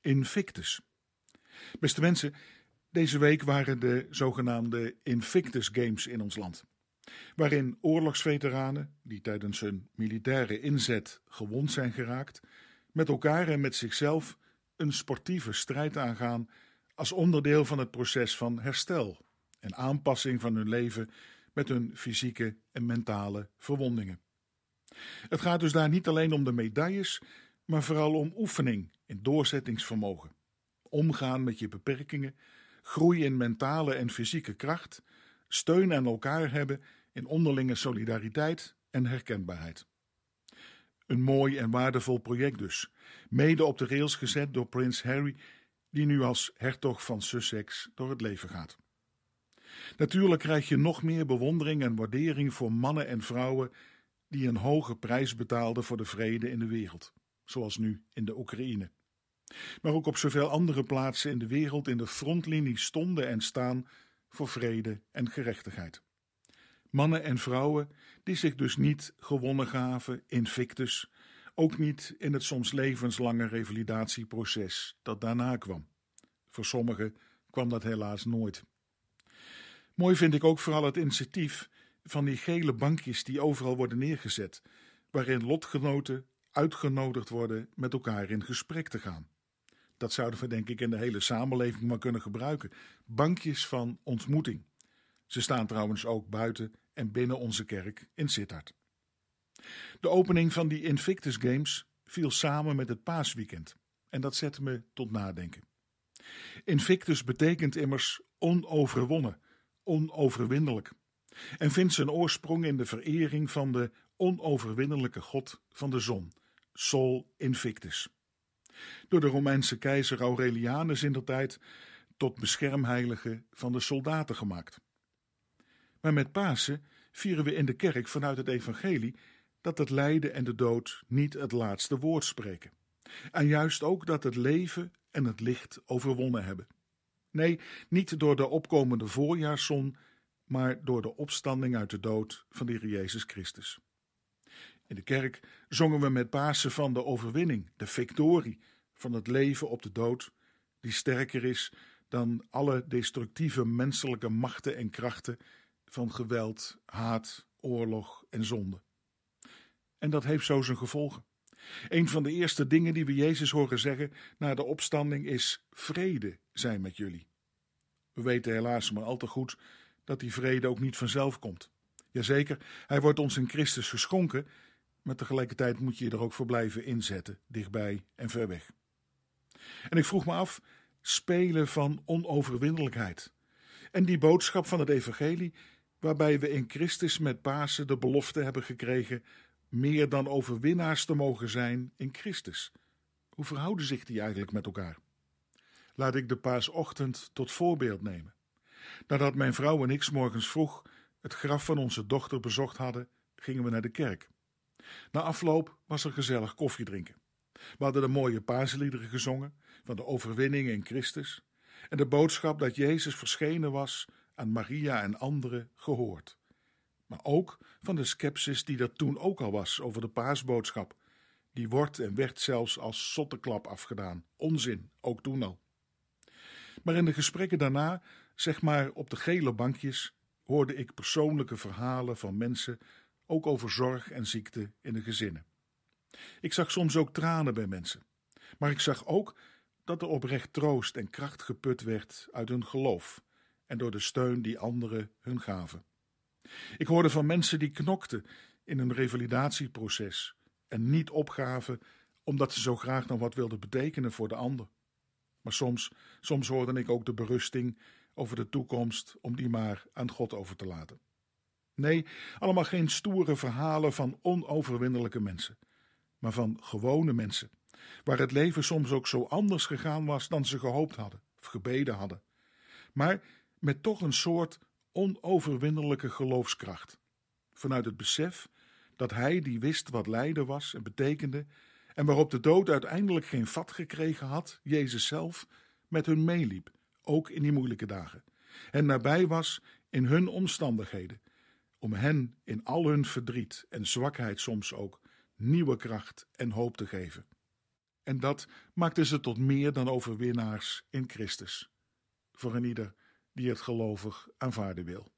Invictus. Beste mensen, deze week waren de zogenaamde Invictus Games in ons land. Waarin oorlogsveteranen, die tijdens hun militaire inzet gewond zijn geraakt, met elkaar en met zichzelf een sportieve strijd aangaan als onderdeel van het proces van herstel en aanpassing van hun leven met hun fysieke en mentale verwondingen. Het gaat dus daar niet alleen om de medailles, maar vooral om oefening in doorzettingsvermogen, omgaan met je beperkingen, groei in mentale en fysieke kracht, steun aan elkaar hebben in onderlinge solidariteit en herkenbaarheid. Een mooi en waardevol project dus, mede op de rails gezet door prins Harry, die nu als hertog van Sussex door het leven gaat. Natuurlijk krijg je nog meer bewondering en waardering voor mannen en vrouwen die een hoge prijs betaalden voor de vrede in de wereld, zoals nu in de Oekraïne. Maar ook op zoveel andere plaatsen in de wereld in de frontlinie stonden en staan voor vrede en gerechtigheid. Mannen en vrouwen die zich dus niet gewonnen gaven in fictus, ook niet in het soms levenslange revalidatieproces dat daarna kwam. Voor sommigen kwam dat helaas nooit. Mooi vind ik ook vooral het initiatief van die gele bankjes die overal worden neergezet, waarin lotgenoten uitgenodigd worden met elkaar in gesprek te gaan. Dat zouden we denk ik in de hele samenleving maar kunnen gebruiken. Bankjes van ontmoeting. Ze staan trouwens ook buiten en binnen onze kerk in Sittard. De opening van die Invictus Games viel samen met het paasweekend en dat zette me tot nadenken. Invictus betekent immers onoverwonnen, onoverwinnelijk en vindt zijn oorsprong in de verering van de onoverwinnelijke god van de zon, Sol Invictus. Door de Romeinse keizer Aurelianus in der tijd tot beschermheilige van de soldaten gemaakt. Maar met Pasen vieren we in de kerk vanuit het evangelie dat het lijden en de dood niet het laatste woord spreken. En juist ook dat het leven en het licht overwonnen hebben. Nee, niet door de opkomende voorjaarszon, maar door de opstanding uit de dood van de Jezus Christus. In de kerk zongen we met Pasen van de overwinning, de victorie, van het leven op de dood, die sterker is dan alle destructieve menselijke machten en krachten van geweld, haat, oorlog en zonde. En dat heeft zo zijn gevolgen. Een van de eerste dingen die we Jezus horen zeggen na de opstanding is: Vrede zijn met jullie. We weten helaas maar al te goed dat die vrede ook niet vanzelf komt. Jazeker, hij wordt ons in Christus geschonken, maar tegelijkertijd moet je je er ook voor blijven inzetten, dichtbij en ver weg. En ik vroeg me af: spelen van onoverwinnelijkheid. En die boodschap van het Evangelie, waarbij we in Christus met Pasen de belofte hebben gekregen meer dan overwinnaars te mogen zijn in Christus. Hoe verhouden zich die eigenlijk met elkaar? Laat ik de paasochtend tot voorbeeld nemen. Nadat mijn vrouw en ik morgens vroeg het graf van onze dochter bezocht hadden, gingen we naar de kerk. Na afloop was er gezellig koffie drinken. We hadden de mooie paasliederen gezongen van de overwinning in Christus en de boodschap dat Jezus verschenen was aan Maria en anderen gehoord. Maar ook van de skepsis die er toen ook al was over de paasboodschap. Die wordt en werd zelfs als zotteklap afgedaan. Onzin, ook toen al. Maar in de gesprekken daarna, zeg maar op de gele bankjes, hoorde ik persoonlijke verhalen van mensen, ook over zorg en ziekte in de gezinnen. Ik zag soms ook tranen bij mensen, maar ik zag ook dat er oprecht troost en kracht geput werd uit hun geloof en door de steun die anderen hun gaven. Ik hoorde van mensen die knokten in een revalidatieproces en niet opgaven omdat ze zo graag nog wat wilden betekenen voor de ander. Maar soms, soms hoorde ik ook de berusting over de toekomst om die maar aan God over te laten. Nee, allemaal geen stoere verhalen van onoverwinnelijke mensen, maar van gewone mensen, waar het leven soms ook zo anders gegaan was dan ze gehoopt hadden of gebeden hadden, maar met toch een soort onoverwinnelijke geloofskracht, vanuit het besef dat hij die wist wat lijden was en betekende, en waarop de dood uiteindelijk geen vat gekregen had, Jezus zelf, met hun meeliep, ook in die moeilijke dagen, en nabij was in hun omstandigheden, om hen in al hun verdriet en zwakheid soms ook nieuwe kracht en hoop te geven. En dat maakte ze tot meer dan overwinnaars in Christus. Voor een ieder die het gelovig aanvaarden wil.